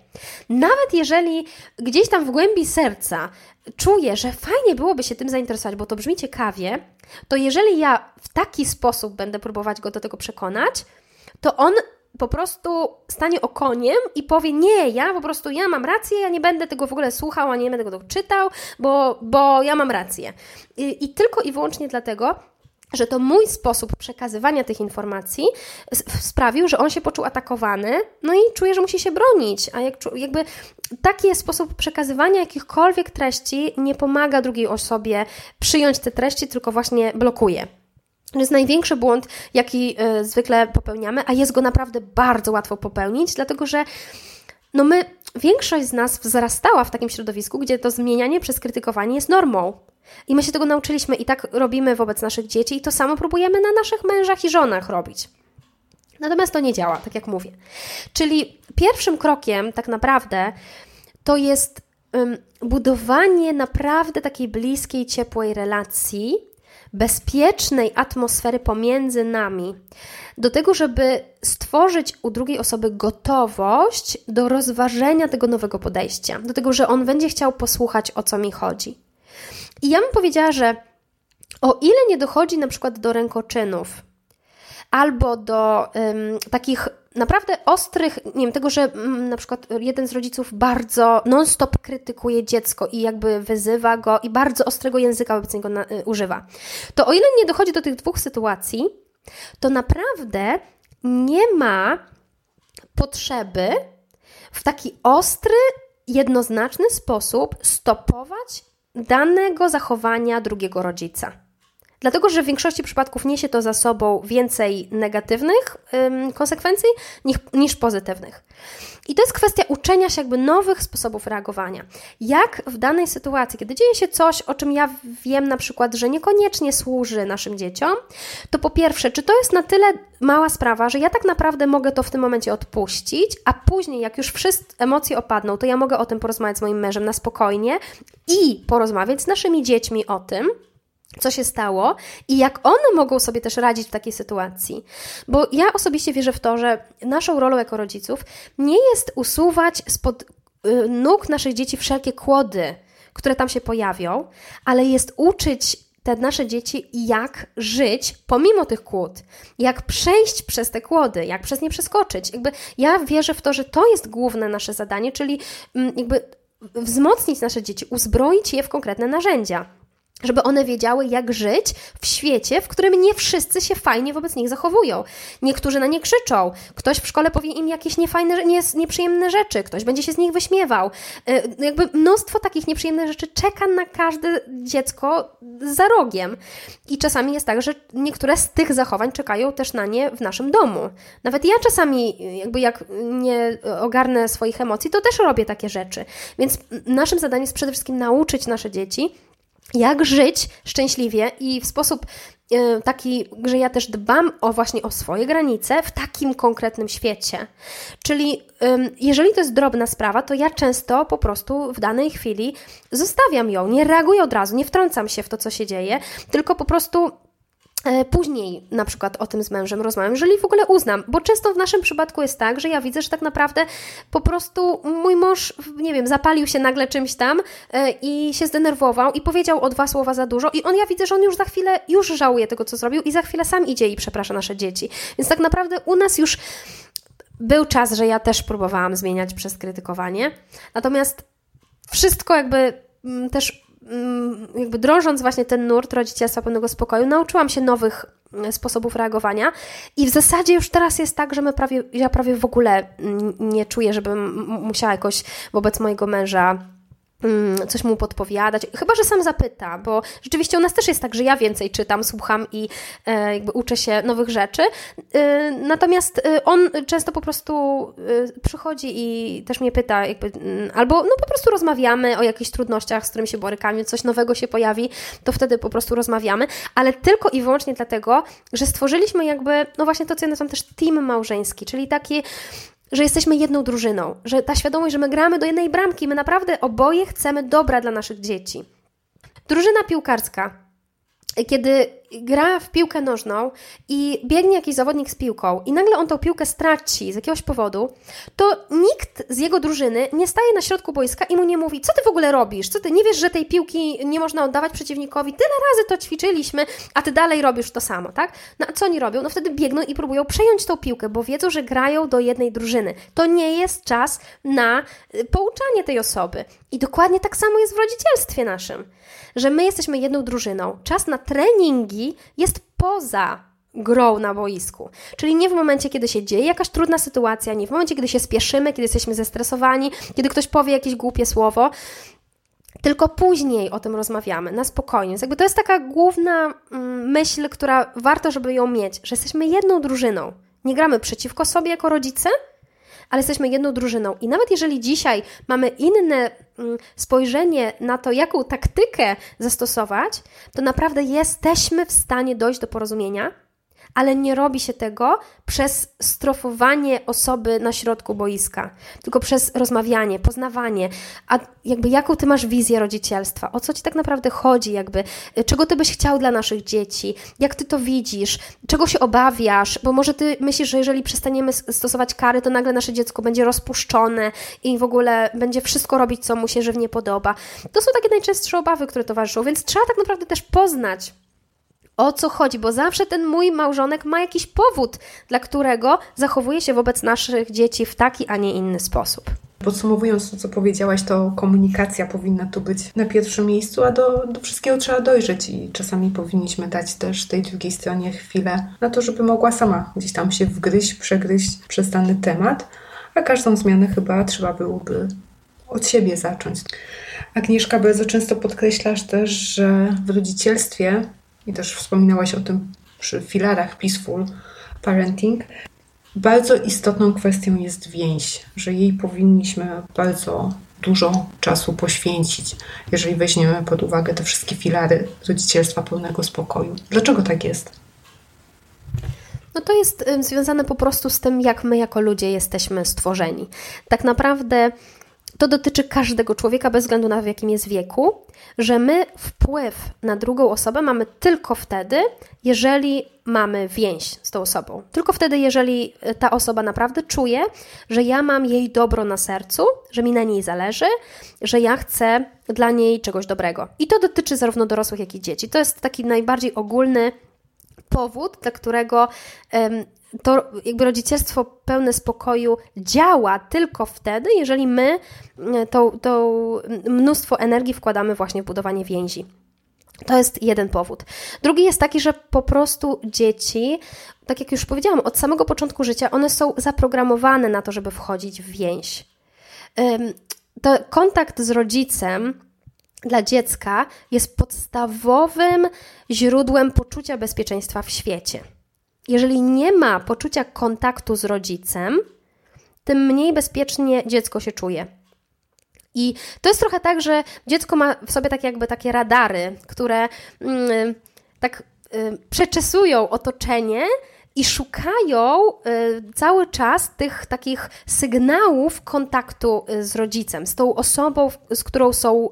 S3: Nawet jeżeli gdzieś tam w głębi serca czuję, że fajnie byłoby się tym zainteresować, bo to brzmi ciekawie, to jeżeli ja w taki sposób będę próbować go do tego przekonać, to on po prostu stanie okoniem i powie: Nie, ja po prostu ja mam rację, ja nie będę tego w ogóle słuchał, a nie będę tego czytał, bo, bo ja mam rację. I, I tylko i wyłącznie dlatego, że to mój sposób przekazywania tych informacji sprawił, że on się poczuł atakowany, no i czuje, że musi się bronić. A jak, jakby taki sposób przekazywania jakichkolwiek treści nie pomaga drugiej osobie przyjąć te treści, tylko właśnie blokuje. To jest największy błąd, jaki y, zwykle popełniamy, a jest go naprawdę bardzo łatwo popełnić, dlatego że no my, większość z nas wzrastała w takim środowisku, gdzie to zmienianie przez krytykowanie jest normą. I my się tego nauczyliśmy i tak robimy wobec naszych dzieci i to samo próbujemy na naszych mężach i żonach robić. Natomiast to nie działa, tak jak mówię. Czyli pierwszym krokiem tak naprawdę to jest um, budowanie naprawdę takiej bliskiej, ciepłej relacji, bezpiecznej atmosfery pomiędzy nami, do tego, żeby stworzyć u drugiej osoby gotowość do rozważenia tego nowego podejścia, do tego, że on będzie chciał posłuchać, o co mi chodzi. I ja bym powiedziała, że o ile nie dochodzi na przykład do rękoczynów albo do um, takich naprawdę ostrych, nie wiem, tego, że um, na przykład jeden z rodziców bardzo non-stop krytykuje dziecko i jakby wyzywa go i bardzo ostrego języka wobec niego na, y, używa, to o ile nie dochodzi do tych dwóch sytuacji, to naprawdę nie ma potrzeby w taki ostry, jednoznaczny sposób stopować danego zachowania drugiego rodzica. Dlatego, że w większości przypadków niesie to za sobą więcej negatywnych ym, konsekwencji niż, niż pozytywnych. I to jest kwestia uczenia się jakby nowych sposobów reagowania. Jak w danej sytuacji, kiedy dzieje się coś, o czym ja wiem na przykład, że niekoniecznie służy naszym dzieciom, to po pierwsze, czy to jest na tyle mała sprawa, że ja tak naprawdę mogę to w tym momencie odpuścić, a później, jak już wszystkie emocje opadną, to ja mogę o tym porozmawiać z moim mężem na spokojnie i porozmawiać z naszymi dziećmi o tym, co się stało i jak one mogą sobie też radzić w takiej sytuacji. Bo ja osobiście wierzę w to, że naszą rolą jako rodziców nie jest usuwać spod y, nóg naszych dzieci wszelkie kłody, które tam się pojawią, ale jest uczyć te nasze dzieci, jak żyć pomimo tych kłód, jak przejść przez te kłody, jak przez nie przeskoczyć. Jakby ja wierzę w to, że to jest główne nasze zadanie, czyli mm, jakby wzmocnić nasze dzieci, uzbroić je w konkretne narzędzia żeby one wiedziały, jak żyć w świecie, w którym nie wszyscy się fajnie wobec nich zachowują. Niektórzy na nie krzyczą, ktoś w szkole powie im jakieś niefajne, nie, nieprzyjemne rzeczy, ktoś będzie się z nich wyśmiewał. Y, jakby mnóstwo takich nieprzyjemnych rzeczy czeka na każde dziecko za rogiem. I czasami jest tak, że niektóre z tych zachowań czekają też na nie w naszym domu. Nawet ja czasami, jakby jak nie ogarnę swoich emocji, to też robię takie rzeczy. Więc naszym zadaniem jest przede wszystkim nauczyć nasze dzieci, jak żyć szczęśliwie i w sposób e, taki, że ja też dbam o właśnie o swoje granice w takim konkretnym świecie. Czyli jeżeli to jest drobna sprawa, to ja często po prostu w danej chwili zostawiam ją, nie reaguję od razu, nie wtrącam się w to, co się dzieje, tylko po prostu później na przykład o tym z mężem rozmawiam, jeżeli w ogóle uznam, bo często w naszym przypadku jest tak, że ja widzę, że tak naprawdę po prostu mój mąż, nie wiem, zapalił się nagle czymś tam e, i się zdenerwował i powiedział o dwa słowa za dużo i on, ja widzę, że on już za chwilę, już żałuje tego, co zrobił i za chwilę sam idzie i przeprasza nasze dzieci. Więc tak naprawdę u nas już był czas, że ja też próbowałam zmieniać przez krytykowanie, natomiast wszystko jakby mm, też jakby drążąc właśnie ten nurt rodzicielstwa pełnego spokoju, nauczyłam się nowych mm, sposobów reagowania i w zasadzie już teraz jest tak, że my prawie, ja prawie w ogóle nie czuję, żebym musiała jakoś wobec mojego męża Mm, coś mu podpowiadać, chyba że sam zapyta, bo rzeczywiście u nas też jest tak, że ja więcej czytam, słucham i e, jakby uczę się nowych rzeczy. E, natomiast e, on często po prostu przychodzi i też mnie pyta, jakby, mm, albo no po prostu rozmawiamy o jakichś trudnościach, z którymi się borykamy, coś nowego się pojawi, to wtedy po prostu rozmawiamy, ale tylko i wyłącznie dlatego, że stworzyliśmy jakby, no właśnie to, co ja nazywam też team małżeński, czyli taki że jesteśmy jedną drużyną, że ta świadomość, że my gramy do jednej bramki, my naprawdę oboje chcemy dobra dla naszych dzieci. Drużyna piłkarska kiedy gra w piłkę nożną i biegnie jakiś zawodnik z piłką i nagle on tą piłkę straci z jakiegoś powodu, to nikt z jego drużyny nie staje na środku boiska i mu nie mówi, co ty w ogóle robisz? Co ty nie wiesz, że tej piłki nie można oddawać przeciwnikowi? Tyle razy to ćwiczyliśmy, a ty dalej robisz to samo, tak? No a co oni robią? No wtedy biegną i próbują przejąć tą piłkę, bo wiedzą, że grają do jednej drużyny. To nie jest czas na y, pouczanie tej osoby. I dokładnie tak samo jest w rodzicielstwie naszym że my jesteśmy jedną drużyną. Czas na treningi jest poza grą na boisku. Czyli nie w momencie, kiedy się dzieje jakaś trudna sytuacja, nie w momencie, kiedy się spieszymy, kiedy jesteśmy zestresowani, kiedy ktoś powie jakieś głupie słowo, tylko później o tym rozmawiamy, na spokojnie. Więc jakby to jest taka główna mm, myśl, która warto, żeby ją mieć, że jesteśmy jedną drużyną. Nie gramy przeciwko sobie jako rodzice, ale jesteśmy jedną drużyną. I nawet jeżeli dzisiaj mamy inne mm, spojrzenie na to, jaką taktykę zastosować, to naprawdę jesteśmy w stanie dojść do porozumienia ale nie robi się tego przez strofowanie osoby na środku boiska, tylko przez rozmawianie, poznawanie, a jakby jaką ty masz wizję rodzicielstwa, o co ci tak naprawdę chodzi, jakby? Czego ty byś chciał dla naszych dzieci, jak ty to widzisz, czego się obawiasz, bo może ty myślisz, że jeżeli przestaniemy stosować kary, to nagle nasze dziecko będzie rozpuszczone i w ogóle będzie wszystko robić, co mu się żywnie podoba. To są takie najczęstsze obawy, które towarzyszą, więc trzeba tak naprawdę też poznać o co chodzi, bo zawsze ten mój małżonek ma jakiś powód, dla którego zachowuje się wobec naszych dzieci w taki, a nie inny sposób.
S2: Podsumowując to, co powiedziałaś, to komunikacja powinna tu być na pierwszym miejscu, a do, do wszystkiego trzeba dojrzeć i czasami powinniśmy dać też tej drugiej stronie chwilę na to, żeby mogła sama gdzieś tam się wgryźć, przegryźć przez dany temat, a każdą zmianę chyba trzeba byłoby od siebie zacząć. Agnieszka, bardzo często podkreślasz też, że w rodzicielstwie i też wspominałaś o tym przy filarach Peaceful Parenting, bardzo istotną kwestią jest więź, że jej powinniśmy bardzo dużo czasu poświęcić, jeżeli weźmiemy pod uwagę te wszystkie filary rodzicielstwa pełnego spokoju. Dlaczego tak jest?
S3: No to jest związane po prostu z tym, jak my jako ludzie jesteśmy stworzeni. Tak naprawdę to dotyczy każdego człowieka, bez względu na w jakim jest wieku, że my wpływ na drugą osobę mamy tylko wtedy, jeżeli mamy więź z tą osobą. Tylko wtedy, jeżeli e, ta osoba naprawdę czuje, że ja mam jej dobro na sercu, że mi na niej zależy, że ja chcę dla niej czegoś dobrego. I to dotyczy zarówno dorosłych, jak i dzieci. To jest taki najbardziej ogólny powód, dla którego to jakby rodzicielstwo pełne spokoju działa tylko wtedy, jeżeli my e, to, to mnóstwo energii wkładamy właśnie w budowanie więzi. To jest jeden powód. Drugi jest taki, że po prostu dzieci, tak jak już powiedziałam, od samego początku życia one są zaprogramowane na to, żeby wchodzić w więź. To kontakt z rodzicem dla dziecka jest podstawowym źródłem poczucia bezpieczeństwa w świecie jeżeli nie ma poczucia kontaktu z rodzicem, tym mniej bezpiecznie dziecko się czuje. I to jest trochę tak, że dziecko ma w sobie tak jakby takie radary, które mm, tak y, przeczesują otoczenie i szukają y, cały czas tych takich sygnałów kontaktu y, z rodzicem, z tą osobą, z którą są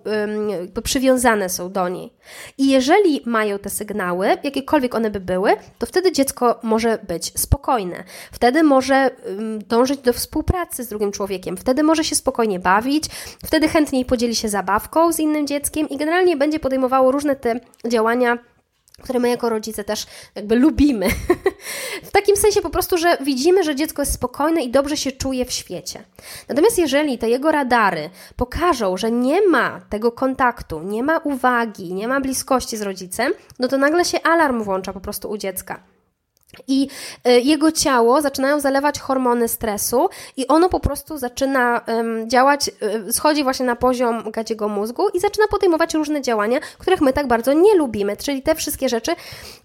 S3: jakby przywiązane są do niej. I jeżeli mają te sygnały, jakiekolwiek one by były, to wtedy dziecko może być spokojne. Wtedy może dążyć do współpracy z drugim człowiekiem, wtedy może się spokojnie bawić, wtedy chętniej podzieli się zabawką z innym dzieckiem i generalnie będzie podejmowało różne te działania które my jako rodzice też jakby lubimy. w takim sensie po prostu, że widzimy, że dziecko jest spokojne i dobrze się czuje w świecie. Natomiast jeżeli te jego radary pokażą, że nie ma tego kontaktu, nie ma uwagi, nie ma bliskości z rodzicem, no to nagle się alarm włącza po prostu u dziecka. I e, jego ciało zaczynają zalewać hormony stresu, i ono po prostu zaczyna działać, um, schodzi właśnie na poziom gadziego mózgu i zaczyna podejmować różne działania, których my tak bardzo nie lubimy, czyli te wszystkie rzeczy,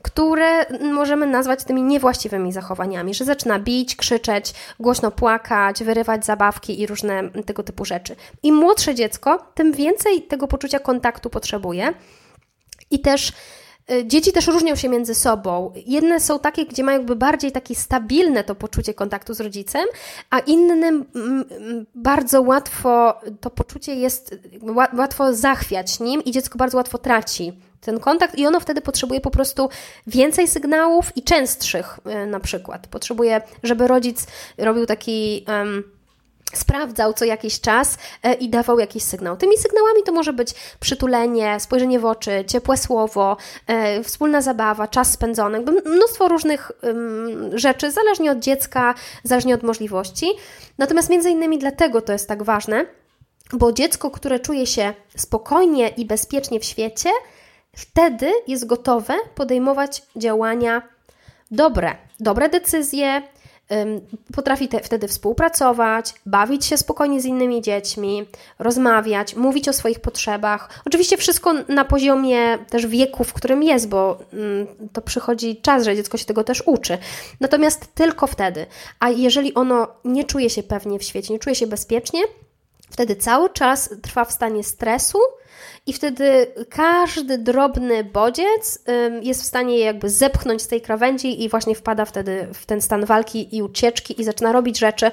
S3: które możemy nazwać tymi niewłaściwymi zachowaniami, że zaczyna bić, krzyczeć, głośno płakać, wyrywać zabawki i różne tego typu rzeczy. Im młodsze dziecko, tym więcej tego poczucia kontaktu potrzebuje. I też dzieci też różnią się między sobą. Jedne są takie, gdzie mają jakby bardziej takie stabilne to poczucie kontaktu z rodzicem, a innym bardzo łatwo to poczucie jest, łatwo zachwiać nim i dziecko bardzo łatwo traci ten kontakt i ono wtedy potrzebuje po prostu więcej sygnałów i częstszych y, na przykład. Potrzebuje, żeby rodzic robił taki... Um, sprawdzał co jakiś czas e, i dawał jakiś sygnał. Tymi sygnałami to może być przytulenie, spojrzenie w oczy, ciepłe słowo, e, wspólna zabawa, czas spędzony, mnóstwo różnych rzeczy, zależnie od dziecka, zależnie od możliwości. Natomiast między innymi dlatego to jest tak ważne, bo dziecko, które czuje się spokojnie i bezpiecznie w świecie, wtedy jest gotowe podejmować działania dobre, dobre decyzje, Potrafi te, wtedy współpracować, bawić się spokojnie z innymi dziećmi, rozmawiać, mówić o swoich potrzebach. Oczywiście wszystko na poziomie też wieku, w którym jest, bo to przychodzi czas, że dziecko się tego też uczy. Natomiast tylko wtedy. A jeżeli ono nie czuje się pewnie w świecie, nie czuje się bezpiecznie, wtedy cały czas trwa w stanie stresu, i wtedy każdy drobny bodziec jest w stanie je jakby zepchnąć z tej krawędzi i właśnie wpada wtedy w ten stan walki i ucieczki i zaczyna robić rzeczy,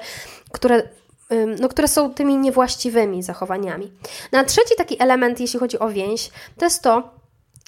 S3: które no, które są tymi niewłaściwymi zachowaniami. No, a trzeci taki element, jeśli chodzi o więź, to jest to,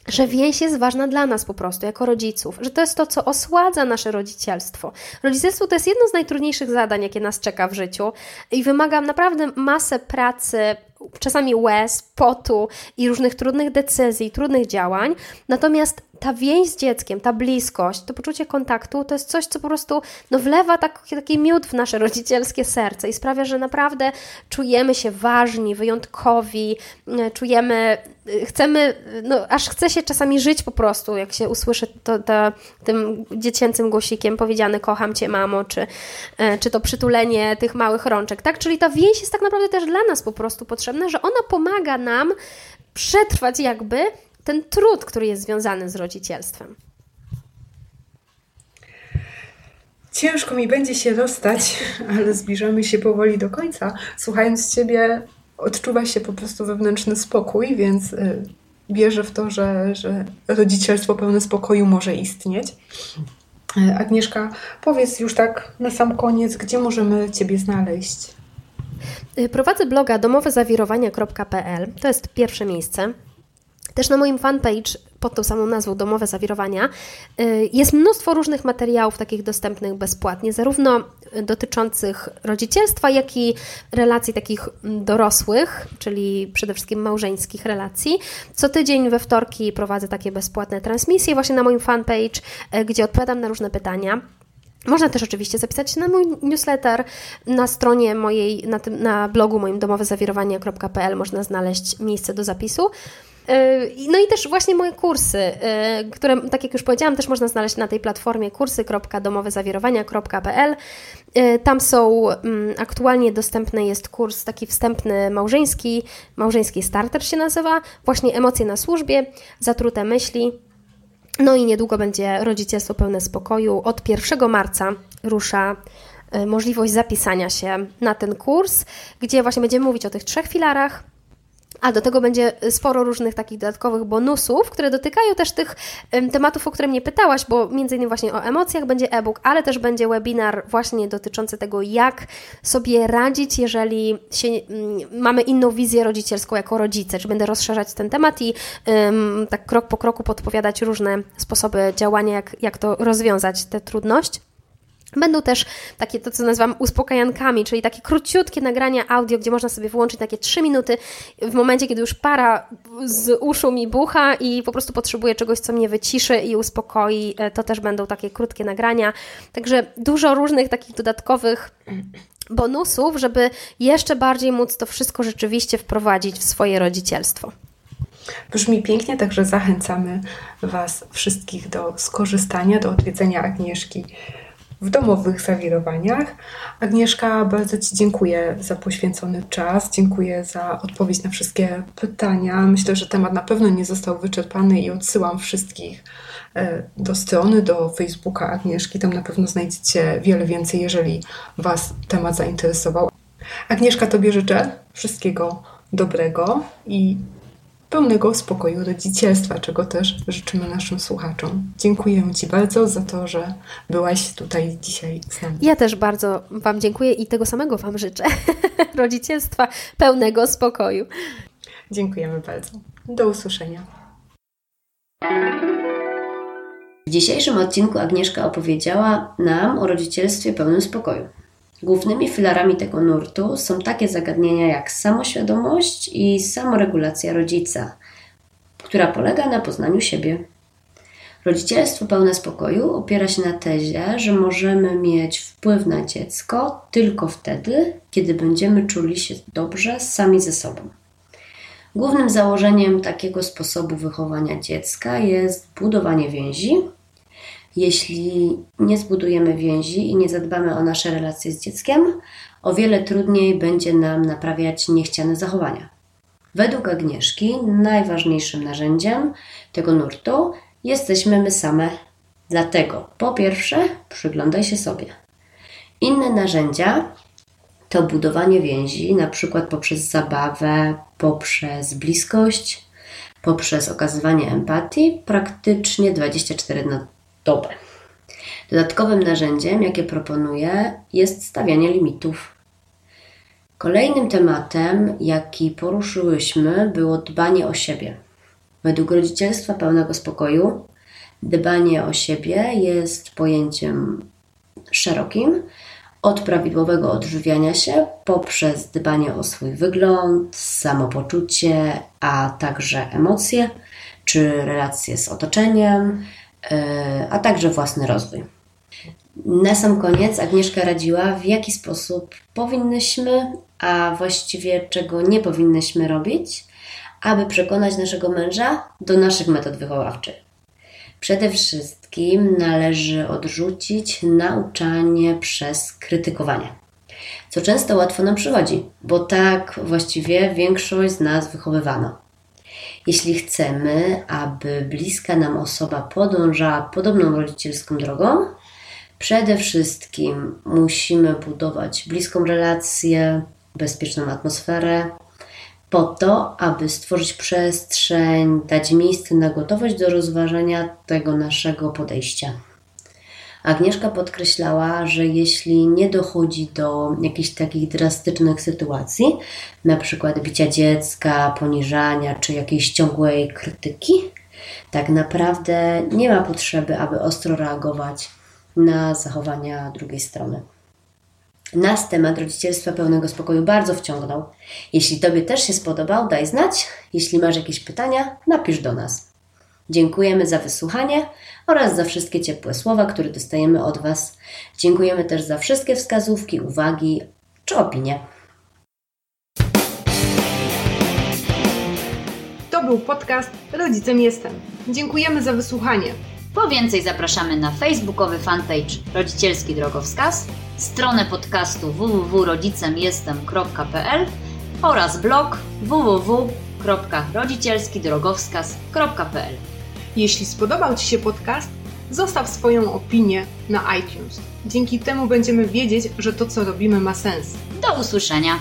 S3: że więź jest ważna dla nas po prostu, jako rodziców, że to jest to, co osładza nasze rodzicielstwo. Rodzicielstwo to jest jedno z najtrudniejszych zadań, jakie nas czeka w życiu i wymaga naprawdę masę pracy, czasami łez, potu i różnych trudnych decyzji, trudnych działań. Natomiast ta więź z dzieckiem, ta bliskość, to poczucie kontaktu to jest coś, co po prostu no, wlewa taki, taki miód w nasze rodzicielskie serce i sprawia, że naprawdę czujemy się ważni, wyjątkowi, e, czujemy, e, chcemy, no, aż chce się czasami żyć po prostu, jak się usłyszy to, to tym dziecięcym głosikiem powiedziane kocham Cię mamo, czy, e, czy to przytulenie tych małych rączek, tak? Czyli ta więź jest tak naprawdę też dla nas po prostu potrzebna, że ona pomaga nam przetrwać jakby ten trud, który jest związany z rodzicielstwem.
S2: Ciężko mi będzie się rozstać, ale zbliżamy się powoli do końca. Słuchając Ciebie, odczuwa się po prostu wewnętrzny spokój, więc y, wierzę w to, że, że rodzicielstwo pełne spokoju może istnieć. Y, Agnieszka, powiedz już tak na sam koniec, gdzie możemy Ciebie znaleźć?
S3: Y, prowadzę bloga domowezawirowania.pl. To jest pierwsze miejsce. Też na moim fanpage pod tą samą nazwą Domowe Zawirowania y, jest mnóstwo różnych materiałów takich dostępnych bezpłatnie, zarówno dotyczących rodzicielstwa, jak i relacji takich dorosłych, czyli przede wszystkim małżeńskich relacji. Co tydzień we wtorki prowadzę takie bezpłatne transmisje właśnie na moim fanpage, y, gdzie odpowiadam na różne pytania. Można też oczywiście zapisać się na mój newsletter. Na stronie mojej, na, tym, na blogu moim domowezawirowania.pl można znaleźć miejsce do zapisu. Yy, no i też właśnie moje kursy, yy, które, tak jak już powiedziałam, też można znaleźć na tej platformie kursy.domowezawirowania.pl. Yy, tam są, mm, aktualnie dostępny jest kurs taki wstępny małżeński, małżeński starter się nazywa, właśnie emocje na służbie, zatrute myśli. No i niedługo będzie rodzicielstwo pełne spokoju. Od 1 marca rusza możliwość zapisania się na ten kurs, gdzie właśnie będziemy mówić o tych trzech filarach a do tego będzie sporo różnych takich dodatkowych bonusów, które dotykają też tych tematów, o które mnie pytałaś, bo między innymi właśnie o emocjach będzie e-book, ale też będzie webinar właśnie dotyczący tego, jak sobie radzić, jeżeli się, mm, mamy inną wizję rodzicielską jako rodzice. Czy będę rozszerzać ten temat i um, tak krok po kroku podpowiadać różne sposoby działania, jak, jak to rozwiązać, tę trudność. Będą też takie, to co nazywam uspokajankami, czyli takie króciutkie nagrania audio, gdzie można sobie wyłączyć takie 3 minuty w momencie, kiedy już para z uszu mi bucha i po prostu potrzebuję czegoś, co mnie wyciszy i uspokoi. E, to też będą takie krótkie nagrania. Także dużo różnych takich dodatkowych bonusów, żeby jeszcze bardziej móc to wszystko rzeczywiście wprowadzić w swoje rodzicielstwo.
S2: Brzmi pięknie, także zachęcamy Was wszystkich do skorzystania, do odwiedzenia Agnieszki w domowych zawirowaniach. Agnieszka, bardzo Ci dziękuję za poświęcony czas, dziękuję za odpowiedź na wszystkie pytania. Myślę, że temat na pewno nie został wyczerpany i odsyłam wszystkich e, do strony, do Facebooka Agnieszki. Tam na pewno znajdziecie wiele więcej, jeżeli Was temat zainteresował. Agnieszka, Tobie życzę wszystkiego dobrego i pełnego spokoju rodzicielstwa, czego też życzymy naszym słuchaczom. Dziękuję Ci bardzo za to, że byłaś tutaj dzisiaj z nami.
S3: Ja też bardzo Wam dziękuję i tego samego Wam życzę. rodzicielstwa pełnego spokoju.
S2: Dziękujemy bardzo. Do usłyszenia.
S1: W dzisiejszym odcinku Agnieszka opowiedziała nam o rodzicielstwie pełnym spokoju. Głównymi filarami tego nurtu są takie zagadnienia jak samoświadomość i samoregulacja rodzica, która polega na poznaniu siebie. Rodzicielstwo pełne spokoju opiera się na tezie, że możemy mieć wpływ na dziecko tylko wtedy, kiedy będziemy czuli się dobrze sami ze sobą. Głównym założeniem takiego sposobu wychowania dziecka jest budowanie więzi, jeśli nie zbudujemy więzi i nie zadbamy o nasze relacje z dzieckiem, o wiele trudniej będzie nam naprawiać niechciane zachowania. Według Agnieszki najważniejszym narzędziem tego nurtu jesteśmy my same. Dlatego, po pierwsze, przyglądaj się sobie. Inne narzędzia to budowanie więzi, na przykład poprzez zabawę, poprzez bliskość, poprzez okazywanie empatii, praktycznie 24 na Dodatkowym narzędziem, jakie proponuję, jest stawianie limitów. Kolejnym tematem, jaki poruszyłyśmy, było dbanie o siebie. Według rodzicielstwa pełnego spokoju, dbanie o siebie jest pojęciem szerokim, od prawidłowego odżywiania się poprzez dbanie o swój wygląd, samopoczucie, a także emocje czy relacje z otoczeniem, a także własny rozwój. Na sam koniec Agnieszka radziła, w jaki sposób powinnyśmy, a właściwie czego nie powinnyśmy robić, aby przekonać naszego męża do naszych metod wychowawczych. Przede wszystkim należy odrzucić nauczanie przez krytykowanie, co często łatwo nam przychodzi, bo tak właściwie większość z nas wychowywano. Jeśli chcemy, aby bliska nam osoba podążała podobną rodzicielską drogą, przede wszystkim musimy budować bliską relację, bezpieczną atmosferę, po to, aby stworzyć przestrzeń, dać miejsce na gotowość do rozważenia tego naszego podejścia. Agnieszka podkreślała, że jeśli nie dochodzi do jakichś takich drastycznych sytuacji, na przykład bicia dziecka, poniżania czy jakiejś ciągłej krytyki, tak naprawdę nie ma potrzeby, aby ostro reagować na zachowania drugiej strony. Nas temat rodzicielstwa pełnego spokoju bardzo wciągnął. Jeśli Tobie też się spodobał, daj znać. Jeśli masz jakieś pytania, napisz do nas. Dziękujemy za wysłuchanie oraz za wszystkie ciepłe słowa, które dostajemy od Was. Dziękujemy też za wszystkie wskazówki, uwagi czy opinie.
S2: To był podcast Rodzicem Jestem. Dziękujemy za wysłuchanie.
S4: Po więcej zapraszamy na facebookowy fanpage Rodzicielski Drogowskaz, stronę podcastu www.rodzicemjestem.pl oraz blog www.rodzicielskidrogowskaz.pl
S2: Jeśli spodobał Ci się podcast, zostaw swoją opinię na iTunes. Dzięki temu będziemy wiedzieć, że to, co robimy, ma sens.
S4: Do usłyszenia!